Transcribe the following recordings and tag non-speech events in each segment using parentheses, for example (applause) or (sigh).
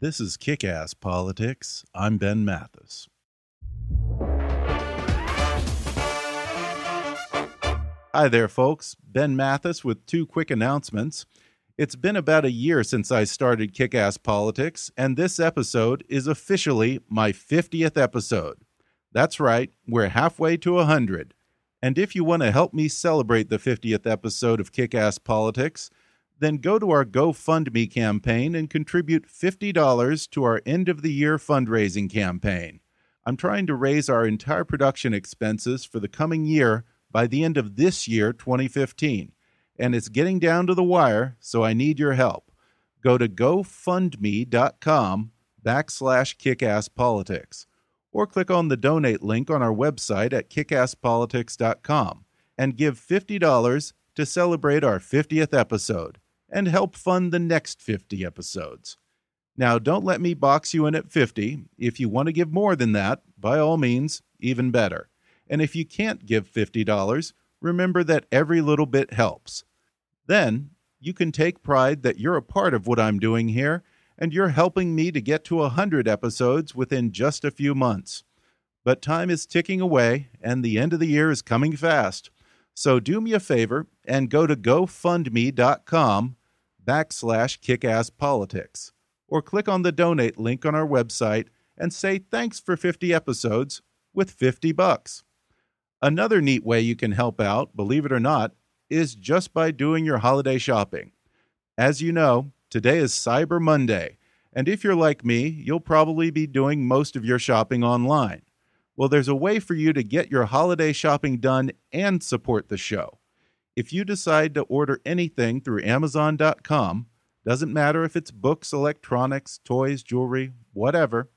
This is Kick Ass Politics. I'm Ben Mathis. Hi there, folks. Ben Mathis with two quick announcements. It's been about a year since I started Kick Ass Politics, and this episode is officially my 50th episode. That's right, we're halfway to 100. And if you want to help me celebrate the 50th episode of Kick Ass Politics, then go to our GoFundMe campaign and contribute $50 to our end of the year fundraising campaign. I'm trying to raise our entire production expenses for the coming year by the end of this year, 2015. And it's getting down to the wire, so I need your help. Go to gofundme.com backslash kickasspolitics or click on the donate link on our website at kickasspolitics.com and give $50 to celebrate our 50th episode and help fund the next 50 episodes. Now, don't let me box you in at 50. If you want to give more than that, by all means, even better. And if you can't give $50, remember that every little bit helps. Then, you can take pride that you're a part of what I'm doing here, and you're helping me to get to 100 episodes within just a few months. But time is ticking away, and the end of the year is coming fast. So do me a favor and go to gofundme.com backslash kickasspolitics or click on the donate link on our website and say thanks for 50 episodes with 50 bucks. Another neat way you can help out, believe it or not, is just by doing your holiday shopping. As you know, today is Cyber Monday, and if you're like me, you'll probably be doing most of your shopping online. Well, there's a way for you to get your holiday shopping done and support the show. If you decide to order anything through Amazon.com, doesn't matter if it's books, electronics, toys, jewelry, whatever,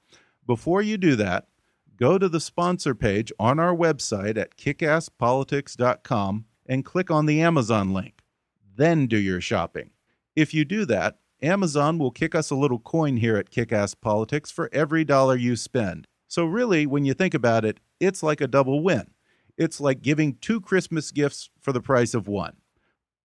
before you do that, go to the sponsor page on our website at kickasspolitics.com and click on the Amazon link. Then do your shopping. If you do that, Amazon will kick us a little coin here at Kickass Politics for every dollar you spend. So, really, when you think about it, it's like a double win. It's like giving two Christmas gifts for the price of one.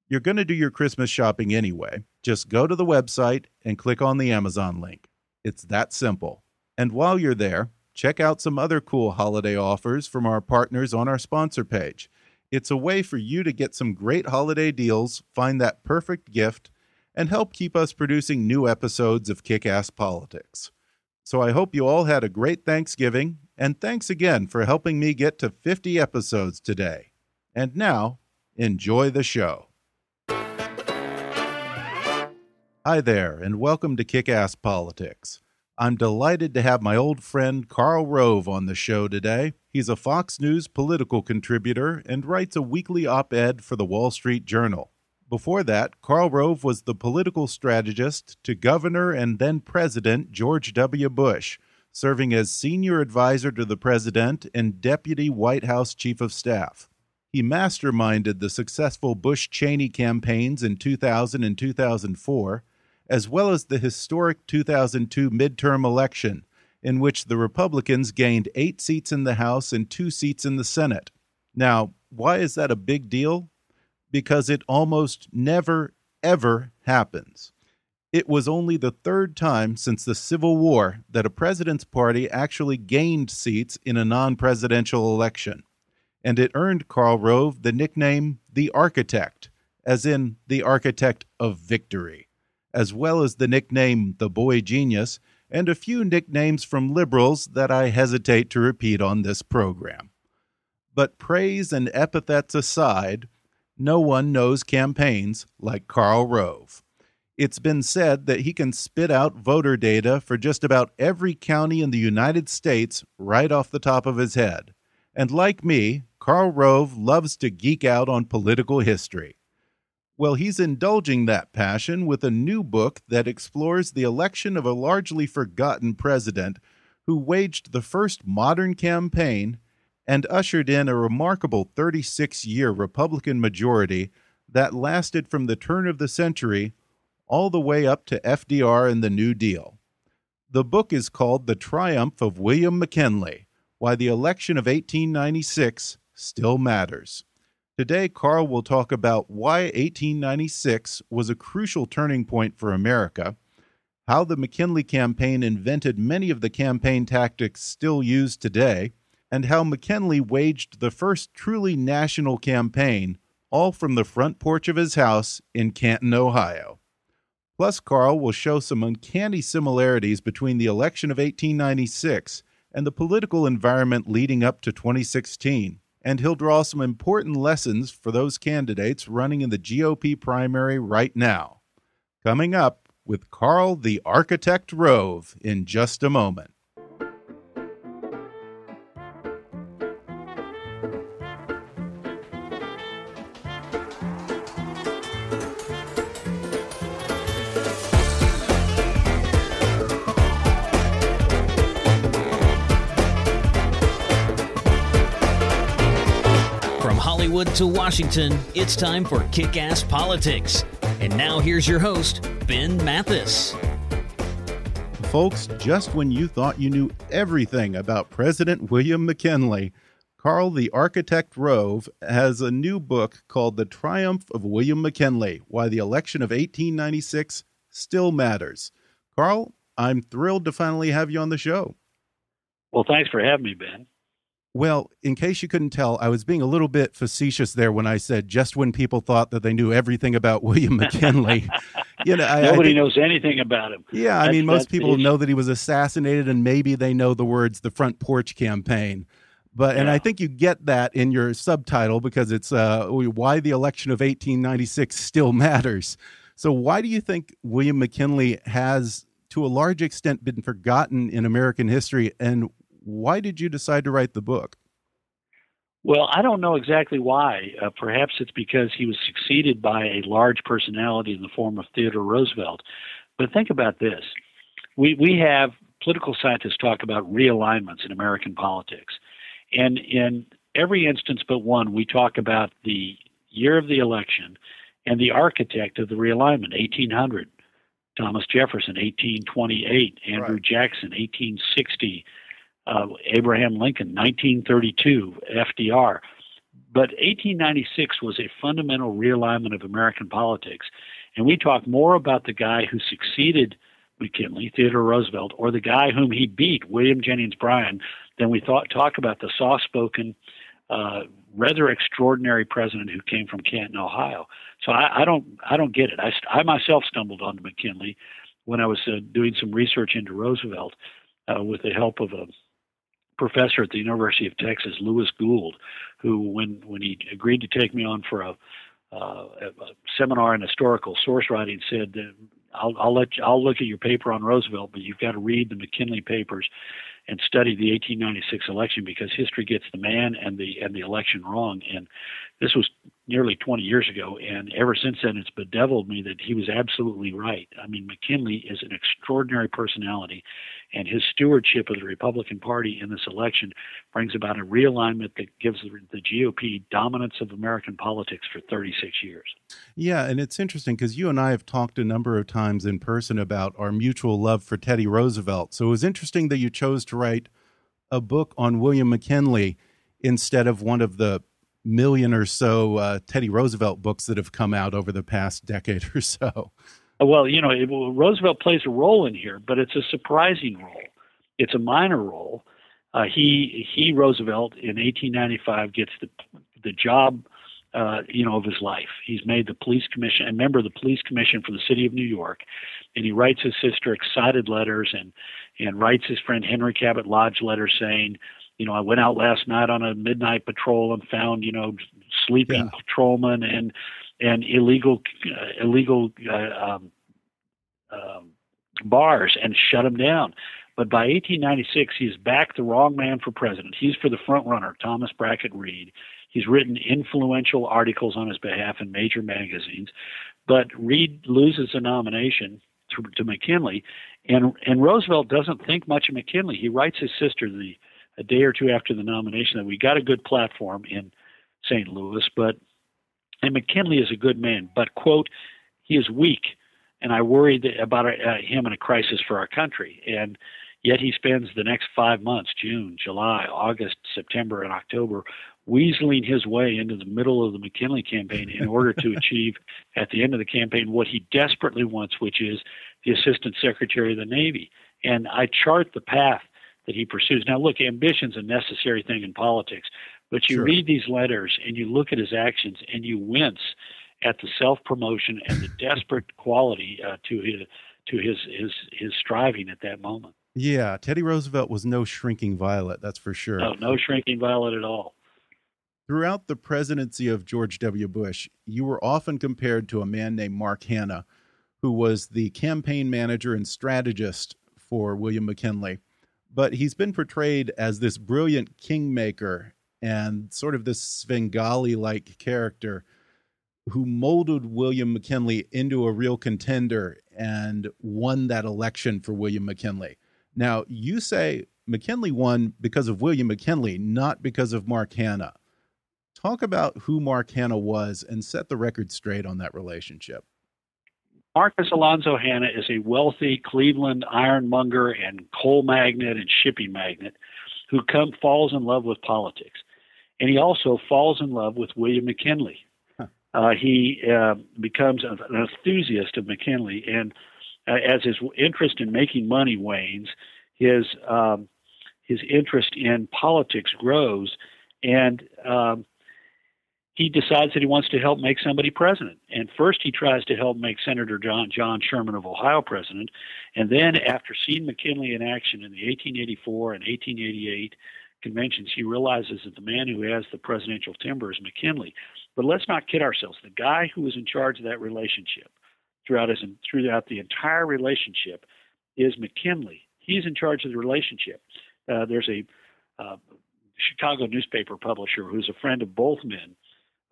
You're going to do your Christmas shopping anyway. Just go to the website and click on the Amazon link. It's that simple. And while you're there, check out some other cool holiday offers from our partners on our sponsor page. It's a way for you to get some great holiday deals, find that perfect gift, and help keep us producing new episodes of Kick Ass Politics. So I hope you all had a great Thanksgiving and thanks again for helping me get to 50 episodes today. And now, enjoy the show. Hi there, and welcome to Kick Ass Politics. I'm delighted to have my old friend Karl Rove on the show today. He's a Fox News political contributor and writes a weekly op ed for the Wall Street Journal. Before that, Karl Rove was the political strategist to Governor and then President George W. Bush serving as senior advisor to the president and deputy White House chief of staff. He masterminded the successful Bush Cheney campaigns in 2000 and 2004, as well as the historic 2002 midterm election, in which the Republicans gained eight seats in the House and two seats in the Senate. Now, why is that a big deal? Because it almost never, ever happens. It was only the third time since the Civil War that a president's party actually gained seats in a non presidential election. And it earned Karl Rove the nickname the Architect, as in the architect of victory, as well as the nickname the boy genius and a few nicknames from liberals that I hesitate to repeat on this program. But praise and epithets aside, no one knows campaigns like Karl Rove. It's been said that he can spit out voter data for just about every county in the United States right off the top of his head. And like me, Karl Rove loves to geek out on political history. Well, he's indulging that passion with a new book that explores the election of a largely forgotten president who waged the first modern campaign and ushered in a remarkable 36 year Republican majority that lasted from the turn of the century all the way up to FDR and the New Deal. The book is called The Triumph of William McKinley Why the Election of 1896 Still Matters. Today, Karl will talk about why 1896 was a crucial turning point for America, how the McKinley campaign invented many of the campaign tactics still used today, and how McKinley waged the first truly national campaign, all from the front porch of his house in Canton, Ohio. Plus, Karl will show some uncanny similarities between the election of 1896 and the political environment leading up to 2016 and he'll draw some important lessons for those candidates running in the GOP primary right now. Coming up with Karl the Architect Rove in just a moment. Hollywood to Washington, it's time for Kick Ass Politics. And now here's your host, Ben Mathis. Folks, just when you thought you knew everything about President William McKinley, Karl the Architect Rove has a new book called The Triumph of William McKinley Why the Election of 1896 Still Matters. Karl, I'm thrilled to finally have you on the show. Well, thanks for having me, Ben. Well, in case you couldn't tell, I was being a little bit facetious there when I said just when people thought that they knew everything about (laughs) William McKinley. you know, I, nobody I think, knows anything about him. Yeah, that's, I mean, most people know that he was assassinated, and maybe they know the words "the front porch campaign." But yeah. and I think you get that in your subtitle because it's uh, why the election of 1896 still matters. So, why do you think William McKinley has, to a large extent, been forgotten in American history, and why did you decide to write the book? Well, I don't know exactly why. Uh, perhaps it's because he was succeeded by a large personality in the form of Theodore Roosevelt. But think about this: we we have political scientists talk about realignments in American politics, and in every instance but one, we talk about the year of the election and the architect of the realignment, 1800. Thomas Jefferson, 1828. Andrew right. Jackson, 1860 uh, Abraham Lincoln, 1932, FDR. But 1896 was a fundamental realignment of American politics. And we talk more about the guy who succeeded McKinley, Theodore Roosevelt, or the guy whom he beat, William Jennings Bryan, than we thought talk about the soft-spoken, uh, rather extraordinary president who came from Canton, Ohio. So I, I don't, I don't get it. I, I myself stumbled onto McKinley when I was uh, doing some research into Roosevelt uh, with the help of a professor at the University of Texas, Lewis Gould, who, when when he agreed to take me on for a, uh, a seminar in historical source writing, said, "I'll, I'll let you, I'll look at your paper on Roosevelt, but you've got to read the McKinley papers and study the 1896 election because history gets the man and the and the election wrong." And this was nearly 20 years ago, and ever since then, it's bedeviled me that he was absolutely right. I mean, McKinley is an extraordinary personality, and his stewardship of the Republican Party in this election brings about a realignment that gives the, GOP dominance of American politics for 36 years. Yeah, and it's interesting because you and I have talked a number of times in person about our mutual love for Teddy Roosevelt. So it was interesting that you chose to write a book on William McKinley instead of one of the million or so uh, Teddy Roosevelt books that have come out over the past decade or so. Well, you know, it, Roosevelt plays a role in here, but it's a surprising role. It's a minor role. Uh, he he Roosevelt in 1895 gets the the job uh, you know, of his life. He's made the police commission, a member of the police commission for the city of New York, and he writes his sister excited letters and and writes his friend Henry Cabot Lodge letters saying, you know, I went out last night on a midnight patrol and found, you know, sleeping yeah. patrolmen and and illegal uh, illegal uh, um, um, bars and shut them down. But by 1896, he's backed the wrong man for president. He's for the front runner, Thomas Brackett Reed. He's written influential articles on his behalf in major magazines. But Reed loses the nomination to, to McKinley, and and Roosevelt doesn't think much of McKinley. He writes his sister the a day or two after the nomination that we got a good platform in St. Louis, but and McKinley is a good man, but quote, he is weak, and I worried about uh, him in a crisis for our country. And Yet he spends the next five months June, July, August, September, and October weaseling his way into the middle of the McKinley campaign in order to (laughs) achieve at the end of the campaign what he desperately wants, which is the Assistant Secretary of the Navy. And I chart the path that he pursues. Now, look, ambition's a necessary thing in politics, but you sure. read these letters and you look at his actions and you wince at the self promotion and the desperate quality uh, to his to his his his striving at that moment. Yeah, Teddy Roosevelt was no shrinking violet, that's for sure. No, no shrinking violet at all. Throughout the presidency of George W. Bush, you were often compared to a man named Mark Hanna, who was the campaign manager and strategist for William McKinley. But he's been portrayed as this brilliant kingmaker and sort of this Svengali like character who molded William McKinley into a real contender and won that election for William McKinley. Now, you say McKinley won because of William McKinley, not because of Mark Hanna. Talk about who Mark Hanna was and set the record straight on that relationship. Marcus Alonzo Hanna is a wealthy Cleveland ironmonger and coal magnate and shipping magnate who come, falls in love with politics. And he also falls in love with William McKinley. Huh. Uh, he uh, becomes an enthusiast of McKinley and uh, as his interest in making money wanes, his um, his interest in politics grows, and um, he decides that he wants to help make somebody president. And first, he tries to help make Senator John John Sherman of Ohio president, and then after seeing McKinley in action in the 1884 and 1888 conventions, he realizes that the man who has the presidential timber is McKinley. But let's not kid ourselves. The guy who was in charge of that relationship throughout his throughout the entire relationship is McKinley. He's in charge of the relationship. Uh, there's a uh, Chicago newspaper publisher who's a friend of both men,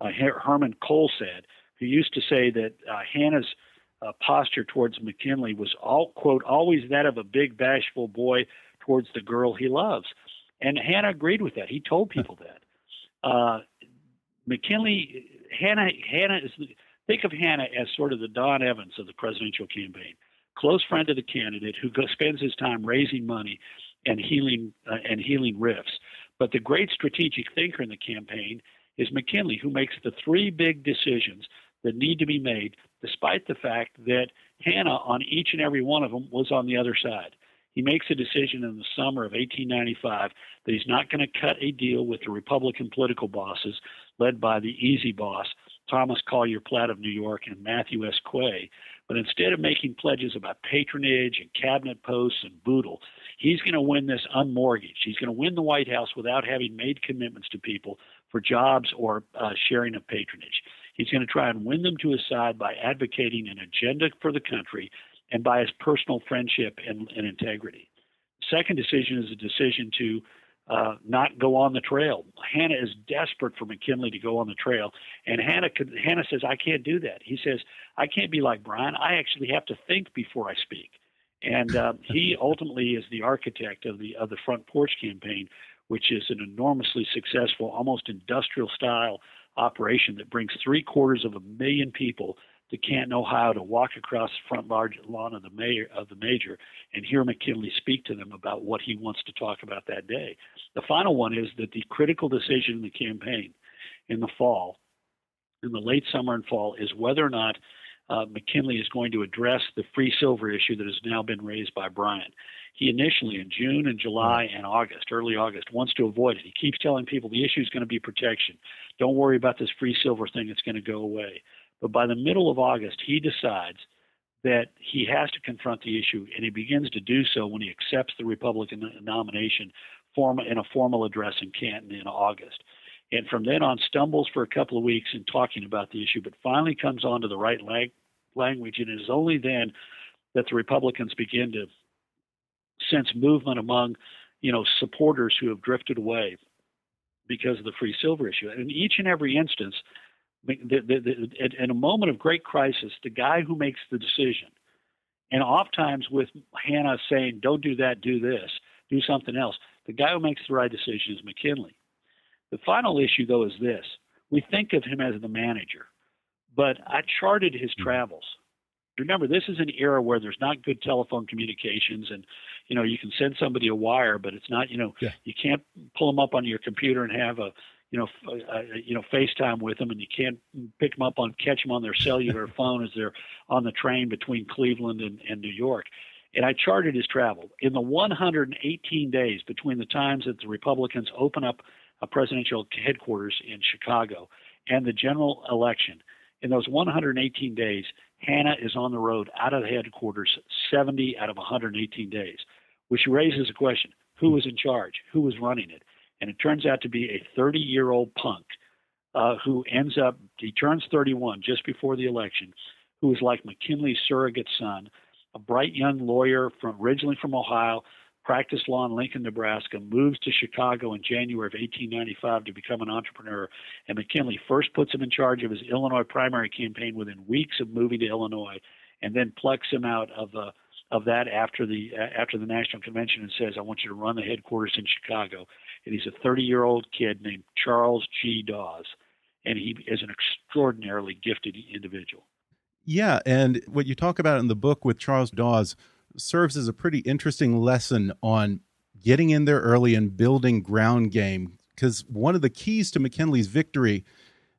uh, Herman Kohlsaat, who used to say that uh, Hanna's uh, posture towards McKinley was all quote always that of a big bashful boy towards the girl he loves, and Hanna agreed with that. He told people that. Uh, McKinley, Hannah Hanna is Think of Hanna as sort of the Don Evans of the presidential campaign, close friend of the candidate who spends his time raising money and healing uh, and healing rifts. But the great strategic thinker in the campaign is McKinley, who makes the three big decisions that need to be made, despite the fact that Hanna, on each and every one of them, was on the other side. He makes a decision in the summer of 1895 that he's not going to cut a deal with the Republican political bosses led by the easy boss, Thomas Collier Platt of New York and Matthew S. Quay. But instead of making pledges about patronage and cabinet posts and boodle, he's going to win this unmortgaged. He's going to win the White House without having made commitments to people for jobs or uh, sharing of patronage. He's going to try and win them to his side by advocating an agenda for the country and by his personal friendship and, and integrity. Second decision is a decision to uh, not go on the trail. Hanna is desperate for McKinley to go on the trail, and Hanna Hanna says, "I can't do that." He says, "I can't be like Bryan. I actually have to think before I speak." And uh, he ultimately is the architect of the of the Front Porch Campaign, which is an enormously successful, almost industrial style operation that brings three quarters of a million people to Canton, Ohio, to walk across the front lawn of the mayor of the major and hear McKinley speak to them about what he wants to talk about that day. The final one is that the critical decision in the campaign in the fall, in the late summer and fall, is whether or not uh, McKinley is going to address the free silver issue that has now been raised by Bryan. He initially, in June and July and August, early August, wants to avoid it. He keeps telling people the issue is going to be protection. Don't worry about this free silver thing, it's going to go away. But by the middle of August, he decides that he has to confront the issue, and he begins to do so when he accepts the Republican nomination form, in a formal address in Canton in August. And from then on, stumbles for a couple of weeks in talking about the issue, but finally comes on to the right language. And it is only then that the Republicans begin to sense movement among, you know, supporters who have drifted away because of the free silver issue. And in each and every instance, the, the, the, in a moment of great crisis, the guy who makes the decision, and oftentimes with Hanna saying, "Don't do that, do this, do something else," the guy who makes the right decision is McKinley. The final issue, though, is this: we think of him as the manager, but I charted his mm-hmm. travels. Remember, this is an era where there's not good telephone communications, and you know you can send somebody a wire, but it's not you know yeah. you can't pull them up on your computer and have a you know, uh, you know, FaceTime with them, and you can't pick them up on catch them on their cellular (laughs) phone as they're on the train between Cleveland and, and New York. And I charted his travel in the 118 days between the times that the Republicans open up a presidential headquarters in Chicago and the general election. In those 118 days, Hanna is on the road out of headquarters 70 out of 118 days, which raises a question: Who was in charge? Who was running it? and it turns out to be a 30 year old punk uh, who ends up, he turns 31 just before the election, who is like McKinley's surrogate son, a bright young lawyer from originally from Ohio, practiced law in Lincoln, Nebraska, moves to Chicago in January of 1895 to become an entrepreneur. And McKinley first puts him in charge of his Illinois primary campaign within weeks of moving to Illinois, and then plucks him out of uh, of that after the uh, after the national convention and says, "I want you to run the headquarters in Chicago." And he's a 30 year old kid named Charles G. Dawes, and he is an extraordinarily gifted individual. Yeah, and what you talk about in the book with Charles Dawes serves as a pretty interesting lesson on getting in there early and building ground game. Because one of the keys to McKinley's victory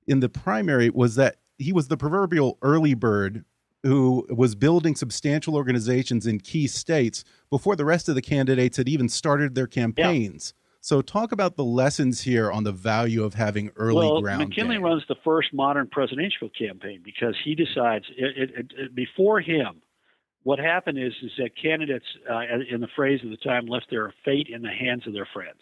in the primary was that he was the proverbial early bird who was building substantial organizations in key states before the rest of the candidates had even started their campaigns. Yeah. So, talk about the lessons here on the value of having early well, ground. McKinley game. runs the first modern presidential campaign because he decides it, it, it, before him. What happened is is that candidates, uh, in the phrase of the time, left their fate in the hands of their friends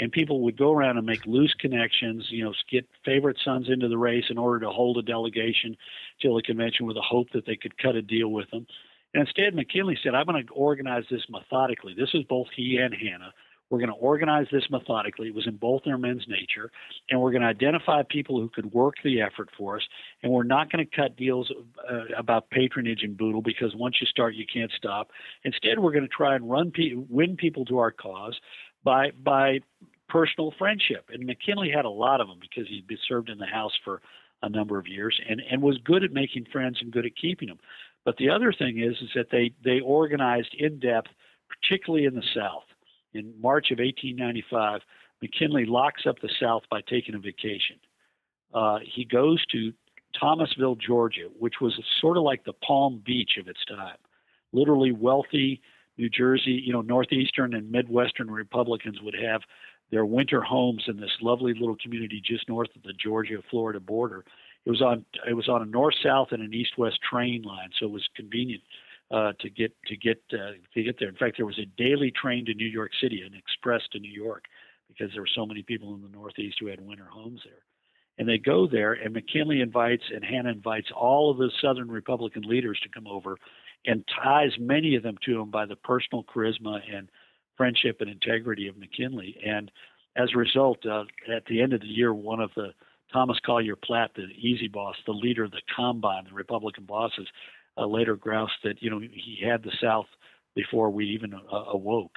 and people would go around and make loose connections, you know, get favorite sons into the race in order to hold a delegation till the convention with the hope that they could cut a deal with them. And instead, McKinley said, I'm going to organize this methodically. This is both he and Hanna. We're going to organize this methodically. It was in both their men's nature. And we're going to identify people who could work the effort for us. And we're not going to cut deals uh, about patronage and boodle because once you start, you can't stop. Instead, we're going to try and run pe- win people to our cause by by personal friendship. And McKinley had a lot of them because he'd been served in the House for a number of years and, and was good at making friends and good at keeping them. But the other thing is is that they, they organized in depth, particularly in the South. In March of 1895, McKinley locks up the South by taking a vacation. Uh, he goes to Thomasville, Georgia, which was sort of like the Palm Beach of its time. Literally wealthy New Jersey, you know, Northeastern and Midwestern Republicans would have their winter homes in this lovely little community just north of the Georgia-Florida border. It was on it was on a north-south and an east-west train line, so it was convenient uh, to get to get uh, to get there. In fact, there was a daily train to New York City, an express to New York, because there were so many people in the Northeast who had winter homes there. And they go there, and McKinley invites and Hanna invites all of the Southern Republican leaders to come over, and ties many of them to him by the personal charisma and friendship and integrity of McKinley. And as a result, uh, at the end of the year, one of the Thomas Collier Platt, the easy boss, the leader of the Combine, the Republican bosses, uh, later groused that you know he had the South before we even uh, awoke.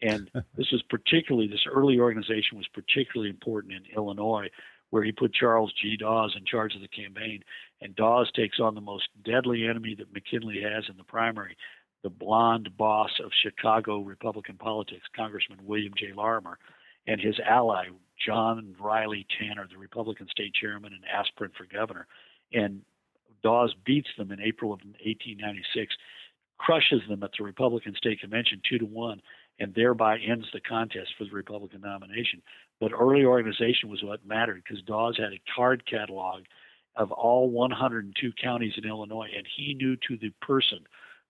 And (laughs) this was particularly this early organization was particularly important in Illinois, where he put Charles G. Dawes in charge of the campaign. And Dawes takes on the most deadly enemy that McKinley has in the primary, the blonde boss of Chicago Republican politics, Congressman William J. Lorimer, and his ally, John Riley Tanner, the Republican state chairman and aspirant for governor. And Dawes beats them in April of 1896, crushes them at the Republican state convention two to one, and thereby ends the contest for the Republican nomination. But early organization was what mattered because Dawes had a card catalog of all 102 counties in Illinois, and he knew to the person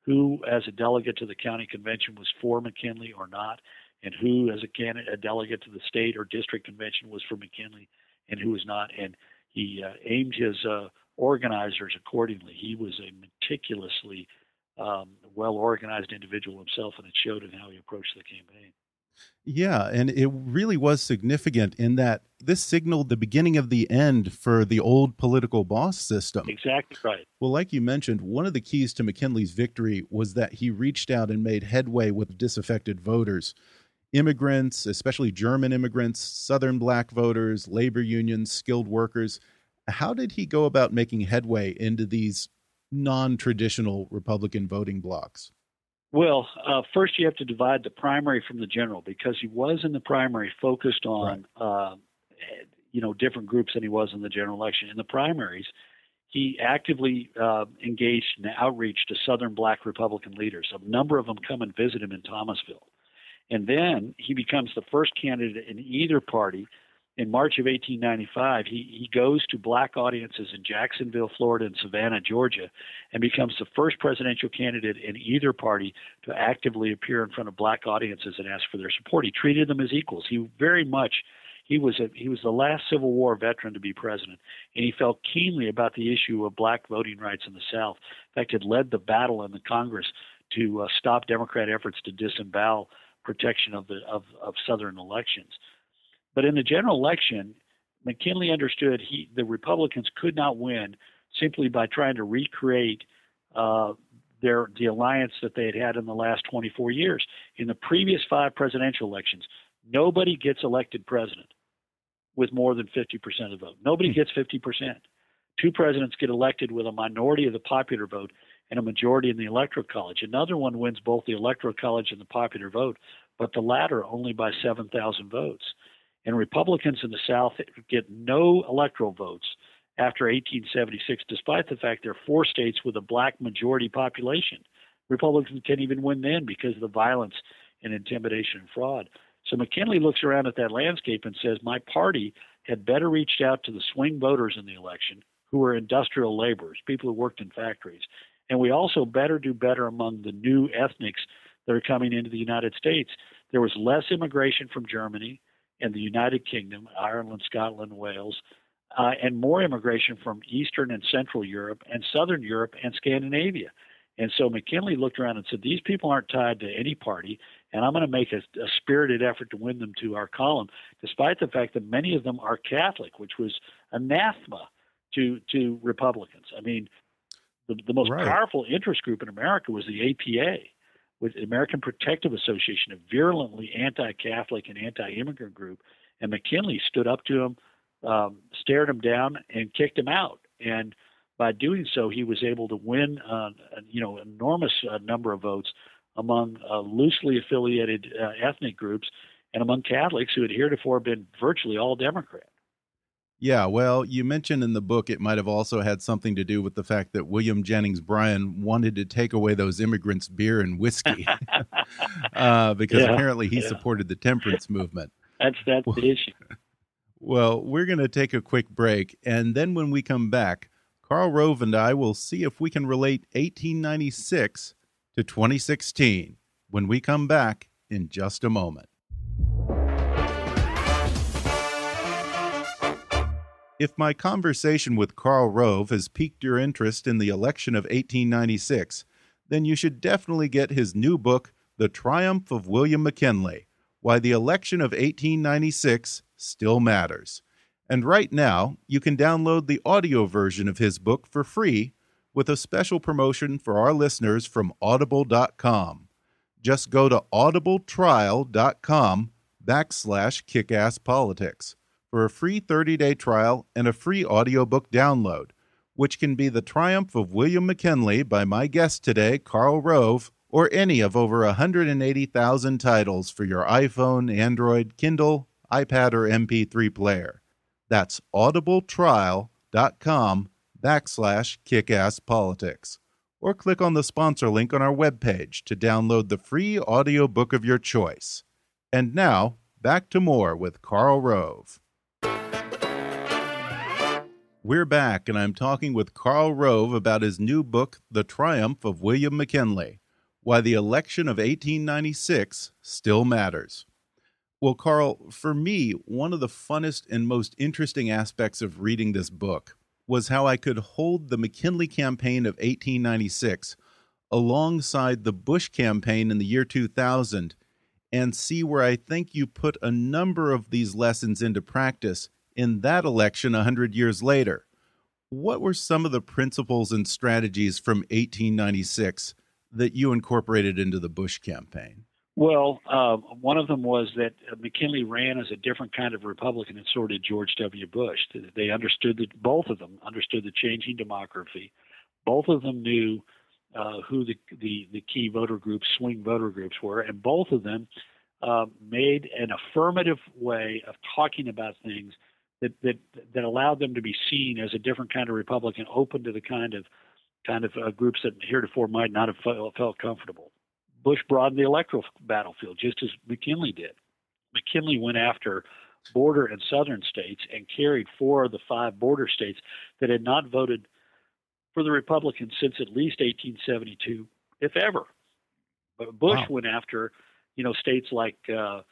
who, as a delegate to the county convention, was for McKinley or not, and who, as a candidate, a delegate to the state or district convention, was for McKinley, and who was not. And he uh, aimed his uh, organizers accordingly. He was a meticulously um, well organized individual himself, and it showed in how he approached the campaign. Yeah, and it really was significant in that this signaled the beginning of the end for the old political boss system. Exactly right. Well, like you mentioned, one of the keys to McKinley's victory was that he reached out and made headway with disaffected voters. Immigrants, especially German immigrants, Southern black voters, labor unions, skilled workers. How did he go about making headway into these non traditional Republican voting blocs? Well, uh, first you have to divide the primary from the general because he was in the primary focused on, right. uh, you know, different groups than he was in the general election. In the primaries, he actively uh, engaged in outreach to Southern Black Republican leaders. A number of them come and visit him in Thomasville, and then he becomes the first candidate in either party in March of 1895, he, he goes to black audiences in Jacksonville, Florida, and Savannah, Georgia, and becomes the first presidential candidate in either party to actively appear in front of black audiences and ask for their support. He treated them as equals. He very much he was a, he was the last Civil War veteran to be president, and he felt keenly about the issue of black voting rights in the South. In fact, had led the battle in the Congress to uh, stop Democrat efforts to disembowel protection of the of, of Southern elections. But in the general election, McKinley understood he the Republicans could not win simply by trying to recreate uh, their the alliance that they had had in the last 24 years. In the previous five presidential elections, nobody gets elected president with more than 50% of the vote. Nobody hmm. gets 50%. Two presidents get elected with a minority of the popular vote and a majority in the electoral college. Another one wins both the electoral college and the popular vote, but the latter only by 7,000 votes and Republicans in the South get no electoral votes after 1876, despite the fact there are four states with a black majority population. Republicans can't even win then because of the violence and intimidation and fraud. So McKinley looks around at that landscape and says, My party had better reached out to the swing voters in the election who were industrial laborers, people who worked in factories. And we also better do better among the new ethnics that are coming into the United States. There was less immigration from Germany and the United Kingdom, Ireland, Scotland, Wales, uh, and more immigration from Eastern and Central Europe and Southern Europe and Scandinavia. And so McKinley looked around and said, These people aren't tied to any party, and I'm going to make a, a spirited effort to win them to our column, despite the fact that many of them are Catholic, which was anathema to, to Republicans. I mean, the, the most right. powerful interest group in America was the APA with the American Protective Association, a virulently anti-Catholic and anti-immigrant group, and McKinley stood up to him, um, stared him down, and kicked him out. And by doing so, he was able to win, uh, you know, enormous uh, number of votes among uh, loosely affiliated uh, ethnic groups and among Catholics who had heretofore been virtually all Democrat. Yeah, well, you mentioned in the book it might have also had something to do with the fact that William Jennings Bryan wanted to take away those immigrants' beer and whiskey (laughs) uh, because yeah, apparently he yeah. supported the temperance movement. That's that's well, the issue. (laughs) Well, we're going to take a quick break, and then when we come back, Karl Rove and I will see if we can relate 1896 to 2016 when we come back in just a moment. If my conversation with Karl Rove has piqued your interest in the election of 1896, then you should definitely get his new book, The Triumph of William McKinley Why the Election of 1896 Still Matters. And right now, you can download the audio version of his book for free with a special promotion for our listeners from audible.com. Just go to audibletrial.com backslash kickasspolitics for a free 30-day trial and a free audiobook download, which can be The Triumph of William McKinley by my guest today, Karl Rove, or any of over 180,000 titles for your iPhone, Android, Kindle, iPad, or MP3 player. That's audibletrial.com backslash kickasspolitics. Or click on the sponsor link on our webpage to download the free audiobook of your choice. And now, Back to more with Karl Rove. We're back, and I'm talking with Karl Rove about his new book, The Triumph of William McKinley Why the Election of 1896 Still Matters. Well, Karl, for me, one of the funnest and most interesting aspects of reading this book was how I could hold the McKinley campaign of 1896 alongside the Bush campaign in the year 2000 and see where I think you put a number of these lessons into practice in that election 100 years later. What were some of the principles and strategies from 1896 that you incorporated into the Bush campaign? Well, uh, one of them was that McKinley ran as a different kind of Republican, and so did George W. Bush. They understood that both of them understood the changing demography. Both of them knew uh, who the, the, the key voter groups, swing voter groups were, and both of them uh, made an affirmative way of talking about things that, that that allowed them to be seen as a different kind of Republican, open to the kind of kind of uh, groups that heretofore might not have felt, felt comfortable. Bush broadened the electoral battlefield just as McKinley did. McKinley went after border and southern states and carried four of the five border states that had not voted for the Republicans since at least 1872, if ever. But Bush wow. went after, you know, states like uh,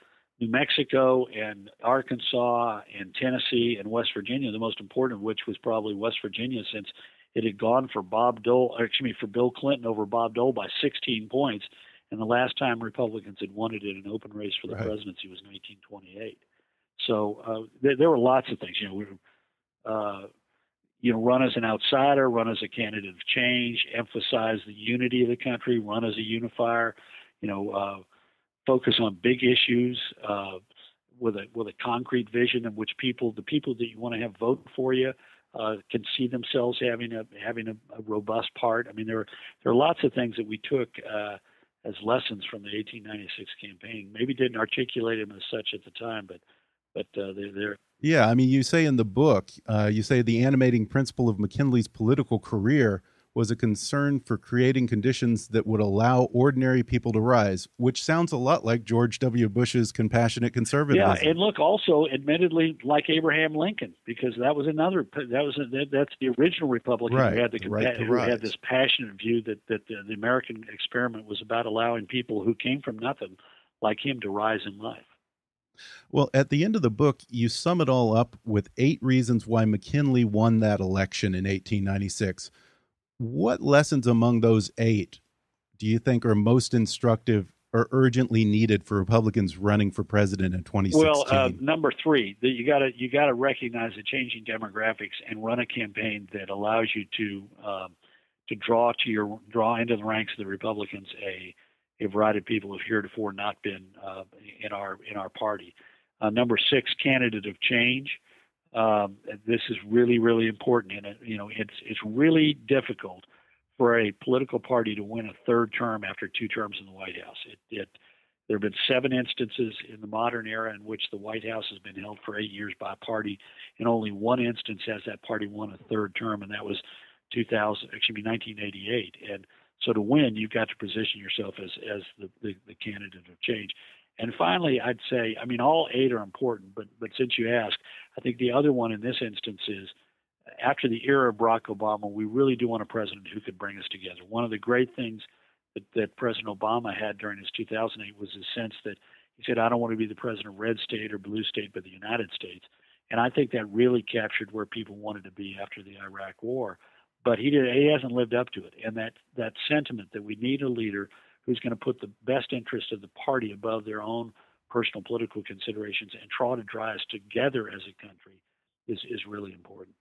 New Mexico and Arkansas and Tennessee and West Virginia, the most important of which was probably West Virginia since it had gone for Bob Dole, excuse me, for Bill Clinton over Bob Dole by 16 points. And the last time Republicans had won it in an open race for the right. presidency was in 1928. So uh, there, there, were lots of things. You know, we, uh, you know, run as an outsider, run as a candidate of change, emphasize the unity of the country, run as a unifier. You know, uh, focus on big issues uh, with a with a concrete vision in which people, the people that you want to have vote for you, uh, can see themselves having a having a, a, robust part. I mean, there are there are lots of things that we took uh, as lessons from the 1896 campaign. Maybe didn't articulate them as such at the time, but but uh, they're there. Yeah, I mean, you say in the book, uh, you say the animating principle of McKinley's political career was a concern for creating conditions that would allow ordinary people to rise, which sounds a lot like George W. Bush's compassionate conservatism. Yeah, and look, also, admittedly, like Abraham Lincoln, because that was another that was a, that's the original Republican right, who had the, right who had this passionate view that that the, the American experiment was about allowing people who came from nothing, like him, to rise in life. Well, at the end of the book, you sum it all up with eight reasons why McKinley won that election in 1896 what lessons among those eight do you think are most instructive or urgently needed for Republicans running for president in 2016? Well, uh, number three, that you got to you got to recognize the changing demographics and run a campaign that allows you to um, to draw to your draw into the ranks of the Republicans a a variety of people who've heretofore not been uh, in our in our party. Uh, number six, candidate of change. Um, this is really, really important, and you know it's it's really difficult for a political party to win a third term after two terms in the White House. It, it there have been seven instances in the modern era in which the White House has been held for eight years by a party, and only one instance has that party won a third term, and that was 2000, excuse me, 1988. And so to win, you've got to position yourself as as the, the, the candidate of change. And finally, I'd say, I mean, all eight are important, but but since you ask, I think the other one in this instance is after the era of Barack Obama, we really do want a president who could bring us together. One of the great things that, that President Obama had during his 2008 was a sense that he said, I don't want to be the president of red state or blue state, but the United States. And I think that really captured where people wanted to be after the Iraq War. But he did, he hasn't lived up to it. And that, that sentiment that we need a leader who's going to put the best interest of the party above their own personal political considerations and try to drive us together as a country is, is really important.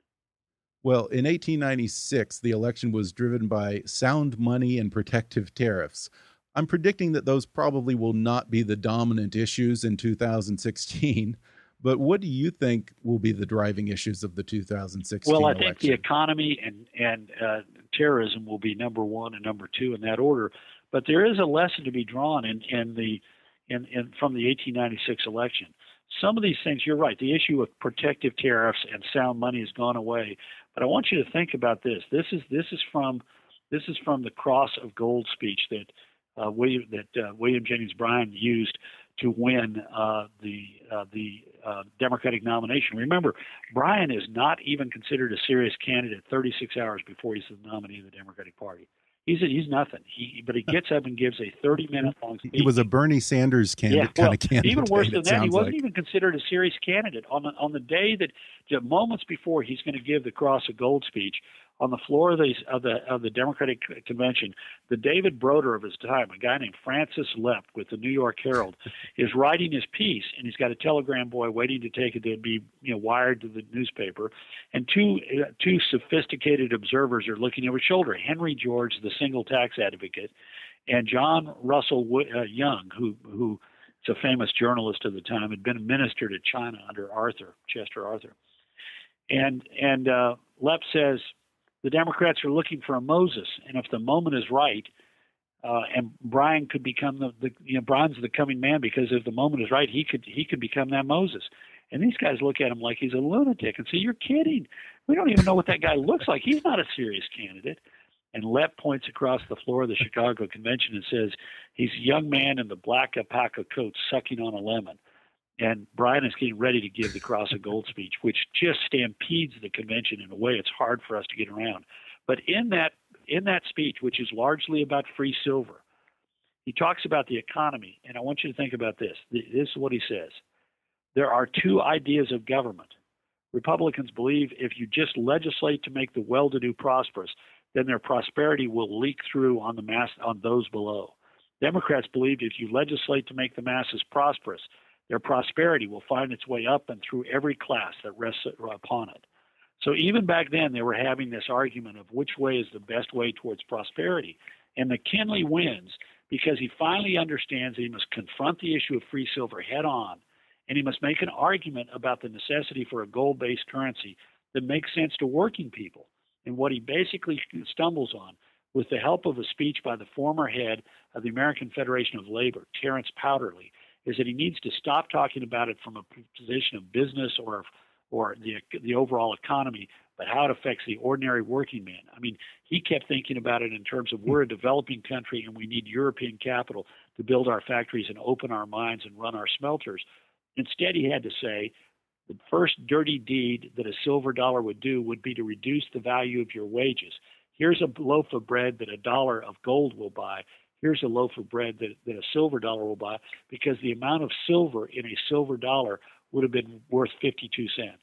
Well, in 1896, the election was driven by sound money and protective tariffs. I'm predicting that those probably will not be the dominant issues in 2016. (laughs) But what do you think will be the driving issues of the 2016 Well, I election? think the economy and and uh, terrorism will be number one and number two in that order. But there is a lesson to be drawn in, in the in, in from the 1896 election. Some of these things, you're right. The issue of protective tariffs and sound money has gone away. But I want you to think about this. This is this is from this is from the Cross of Gold speech that uh, William that uh, William Jennings Bryan used to win uh, the uh, the uh, Democratic nomination. Remember, Bryan is not even considered a serious candidate 36 hours before he's the nominee of the Democratic Party. He's a, he's nothing. He but he gets up and gives a 30 minute long speech. He was a Bernie Sanders candidate, yeah, well, kind of candidate. Even worse than that, he wasn't like. even considered a serious candidate on the on the day that the moments before he's going to give the Cross of Gold speech on the floor of the of the of the Democratic convention, the David Broder of his time, a guy named Francis Lepp with the New York Herald, is writing his piece, and he's got a telegram boy waiting to take it to be you know wired to the newspaper, and two uh, two sophisticated observers are looking over his shoulder. Henry George, the single tax advocate, and John Russell uh, Young, who who is a famous journalist of the time, had been a minister to China under Arthur Chester Arthur, and and uh, Lepp says the Democrats are looking for a Moses, and if the moment is right, uh, and Bryan could become the, the you know Bryan's the coming man because if the moment is right, he could he could become that Moses. And these guys look at him like he's a lunatic and say, "You're kidding. We don't even know what that guy looks like. He's not a serious candidate." And Lepp points across the floor of the Chicago convention and says, "He's a young man in the black alpaca coat sucking on a lemon." And Bryan is getting ready to give the Cross of Gold speech, which just stampedes the convention in a way it's hard for us to get around. But in that in that speech, which is largely about free silver, he talks about the economy, and I want you to think about this. This is what he says: there are two ideas of government. Republicans believe if you just legislate to make the well-to-do prosperous, then their prosperity will leak through on the mass on those below. Democrats believe if you legislate to make the masses prosperous, their prosperity will find its way up and through every class that rests upon it. So even back then, they were having this argument of which way is the best way towards prosperity. And McKinley wins because he finally understands that he must confront the issue of free silver head on, and he must make an argument about the necessity for a gold based currency that makes sense to working people. And what he basically stumbles on, with the help of a speech by the former head of the American Federation of Labor, Terence Powderly, is that he needs to stop talking about it from a position of business or or the the overall economy, but how it affects the ordinary working man. I mean, he kept thinking about it in terms of we're a developing country and we need European capital to build our factories and open our mines and run our smelters. Instead, he had to say the first dirty deed that a silver dollar would do would be to reduce the value of your wages. Here's a loaf of bread that a dollar of gold will buy here's a loaf of bread that, that a silver dollar will buy because the amount of silver in a silver dollar would have been worth 52 cents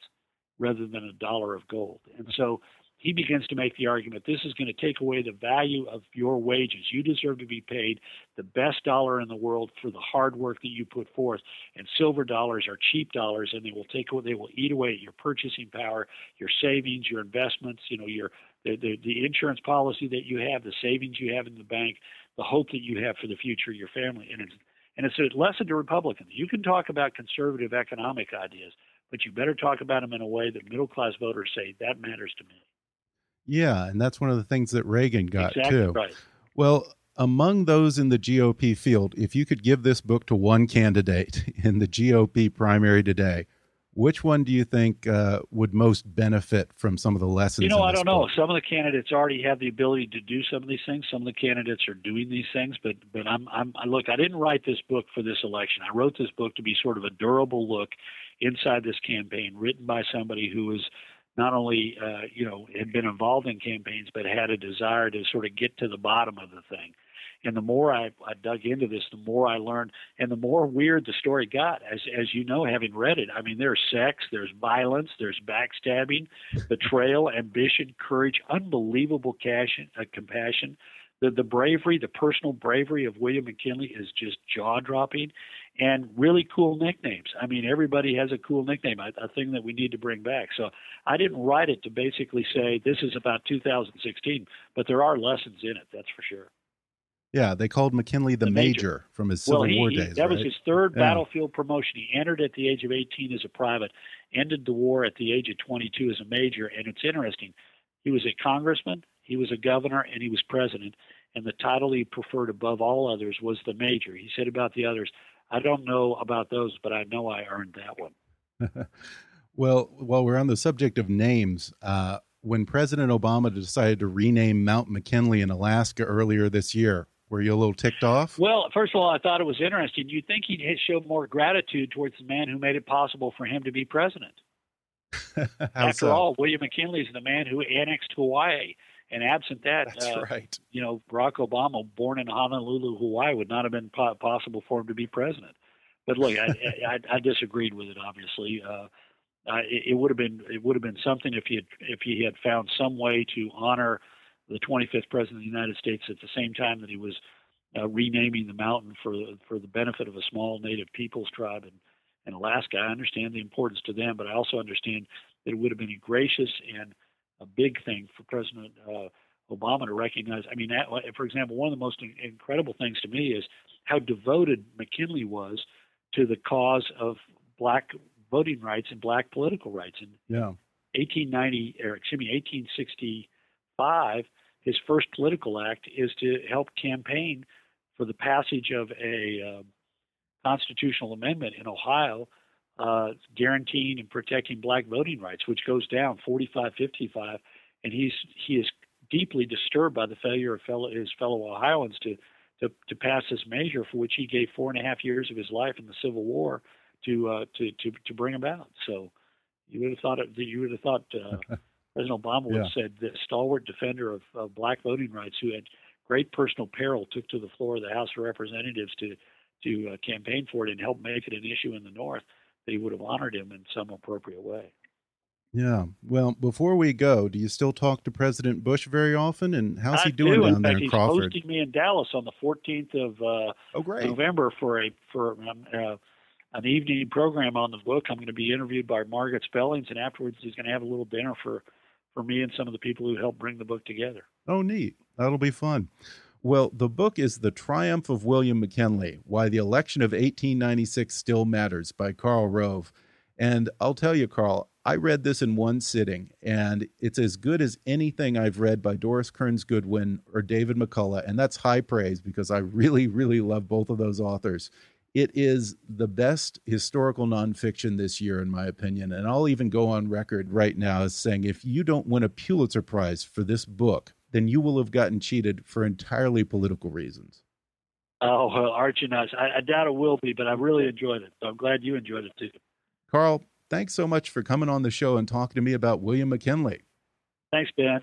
rather than a dollar of gold. And so he begins to make the argument this is going to take away the value of your wages. You deserve to be paid the best dollar in the world for the hard work that you put forth. And silver dollars are cheap dollars, and they will take they will eat away your purchasing power, your savings, your investments, you know, your the, the, the insurance policy that you have, the savings you have in the bank the hope that you have for the future of your family. And it's and it's a lesson to Republicans. You can talk about conservative economic ideas, but you better talk about them in a way that middle class voters say that matters to me. Yeah, and that's one of the things that Reagan got exactly too. Right. Well, among those in the GOP field, if you could give this book to one candidate (laughs) in the GOP primary today, which one do you think uh, would most benefit from some of the lessons? You know, I don't book? know. Some of the candidates already have the ability to do some of these things. Some of the candidates are doing these things, but but I'm I'm I, look. I didn't write this book for this election. I wrote this book to be sort of a durable look inside this campaign, written by somebody who was not only uh, you know had been involved in campaigns, but had a desire to sort of get to the bottom of the thing. And the more I, I dug into this, the more I learned, and the more weird the story got. As as you know, having read it, I mean, there's sex, there's violence, there's backstabbing, betrayal, ambition, courage, unbelievable cash, uh, compassion. The the bravery, the personal bravery of William McKinley is just jaw dropping, and really cool nicknames. I mean, everybody has a cool nickname, a, a thing that we need to bring back. So I didn't write it to basically say this is about 2016, but there are lessons in it. That's for sure. Yeah, they called McKinley the, the major. major. from his Civil well, he, War he, days. That right? was his third yeah. battlefield promotion. He entered at the age of 18 as a private, ended the war at the age of 22 as a major. And it's interesting. He was a congressman, he was a governor, and he was president. And the title he preferred above all others was the major. He said about the others, I don't know about those, but I know I earned that one. (laughs) well, while we're on the subject of names, uh, when President Obama decided to rename Mount McKinley in Alaska earlier this year, Were you a little ticked off? Well, first of all, I thought it was interesting. You'd think he'd show more gratitude towards the man who made it possible for him to be president. (laughs) After so? all, William McKinley is the man who annexed Hawaii. And absent that, That's uh, right. you know, Barack Obama, born in Honolulu, Hawaii, would not have been po- possible for him to be president. But look, I, (laughs) I, I disagreed with it. Obviously, uh, it, it would have been it would have been something if he had if he had found some way to honor the 25th president of the United States at the same time that he was uh, renaming the mountain for for the benefit of a small Native peoples tribe in, in Alaska. I understand the importance to them, but I also understand that it would have been a gracious and a big thing for President uh, Obama to recognize. I mean, that, for example, one of the most incredible things to me is how devoted McKinley was to the cause of black voting rights and black political rights. In yeah. 1890, or excuse me, 1865, his first political act is to help campaign for the passage of a uh, constitutional amendment in Ohio uh, guaranteeing and protecting black voting rights, which goes down 45-55, and he's he is deeply disturbed by the failure of fellow, his fellow Ohioans to, to to pass this measure, for which he gave four and a half years of his life in the Civil War to uh, to, to to bring about. So you would have thought it, you would have thought uh, (laughs) President Obama would have said the stalwart defender of, of black voting rights, who had great personal peril, took to the floor of the House of Representatives to to uh, campaign for it and help make it an issue in the North that he would have honored him in some appropriate way. Yeah. Well, before we go, do you still talk to President Bush very often? And how's he doing do. down in there fact, in Crawford? He's hosting me in Dallas on the 14th of uh, oh, great. November for a for um, uh, an evening program on the book. I'm going to be interviewed by Margaret Spellings, and afterwards he's going to have a little dinner for for me and some of the people who helped bring the book together. Oh, neat. That'll be fun. Well, the book is The Triumph of William McKinley Why the Election of 1896 Still Matters by Karl Rove. And I'll tell you, Karl, I read this in one sitting, and it's as good as anything I've read by Doris Kearns Goodwin or David McCullough. And that's high praise because I really, really love both of those authors. It is the best historical nonfiction this year, in my opinion. And I'll even go on record right now as saying if you don't win a Pulitzer Prize for this book, then you will have gotten cheated for entirely political reasons. Oh, well, Archie nice. I, I doubt it will be, but I really enjoyed it. So I'm glad you enjoyed it too. Karl, thanks so much for coming on the show and talking to me about William McKinley. Thanks, Ben.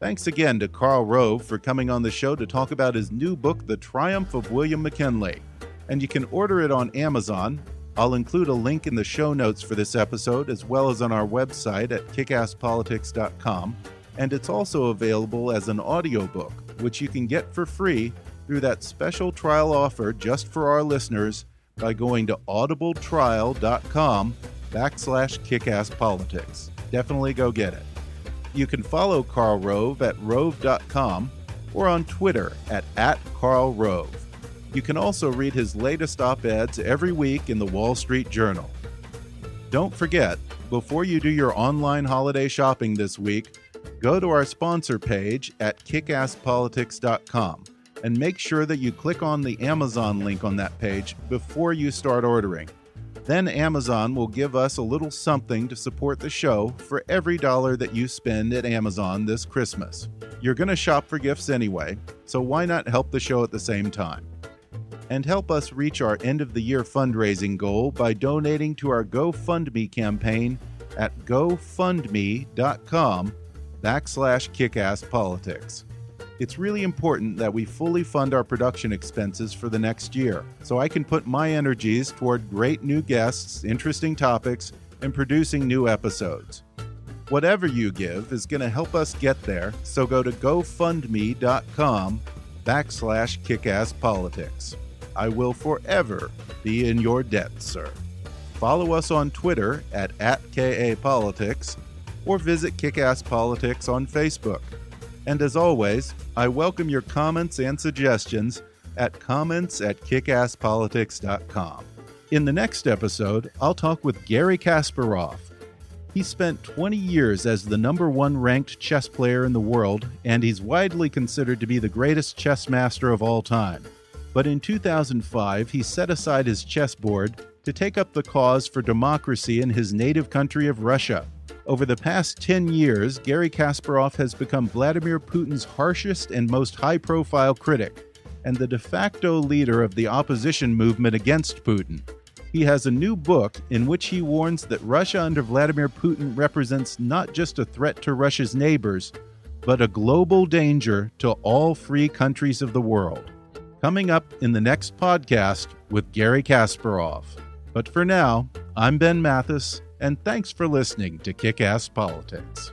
Thanks again to Karl Rove for coming on the show to talk about his new book, The Triumph of William McKinley. And you can order it on Amazon. I'll include a link in the show notes for this episode, as well as on our website at kickasspolitics.com. And it's also available as an audiobook, which you can get for free through that special trial offer just for our listeners by going to audibletrial.com backslash kickasspolitics. Definitely go get it. You can follow Karl Rove at rove.com or on Twitter at, at Karl Rove. You can also read his latest op eds every week in the Wall Street Journal. Don't forget, before you do your online holiday shopping this week, go to our sponsor page at kickasspolitics.com and make sure that you click on the Amazon link on that page before you start ordering. Then Amazon will give us a little something to support the show for every dollar that you spend at Amazon this Christmas. You're going to shop for gifts anyway, so why not help the show at the same time? And help us reach our end of the year fundraising goal by donating to our GoFundMe campaign at gofundme.com backslash kickasspolitics. It's really important that we fully fund our production expenses for the next year, so I can put my energies toward great new guests, interesting topics, and producing new episodes. Whatever you give is going to help us get there, so go to gofundme.com backslash kickasspolitics. I will forever be in your debt, sir. Follow us on Twitter at, at KAPolitics or visit Kickass Politics on Facebook. And as always, I welcome your comments and suggestions at comments at kickasspolitics.com. In the next episode, I'll talk with Garry Kasparov. He spent 20 years as the number one ranked chess player in the world, and he's widely considered to be the greatest chess master of all time. But in 2005, he set aside his chessboard to take up the cause for democracy in his native country of Russia Over the past 10 years, Garry Kasparov has become Vladimir Putin's harshest and most high profile critic, and the de facto leader of the opposition movement against Putin. He has a new book in which he warns that Russia under Vladimir Putin represents not just a threat to Russia's neighbors, but a global danger to all free countries of the world. Coming up in the next podcast with Garry Kasparov. But for now, I'm Ben Mathis, and thanks for listening to Kick Ass Politics.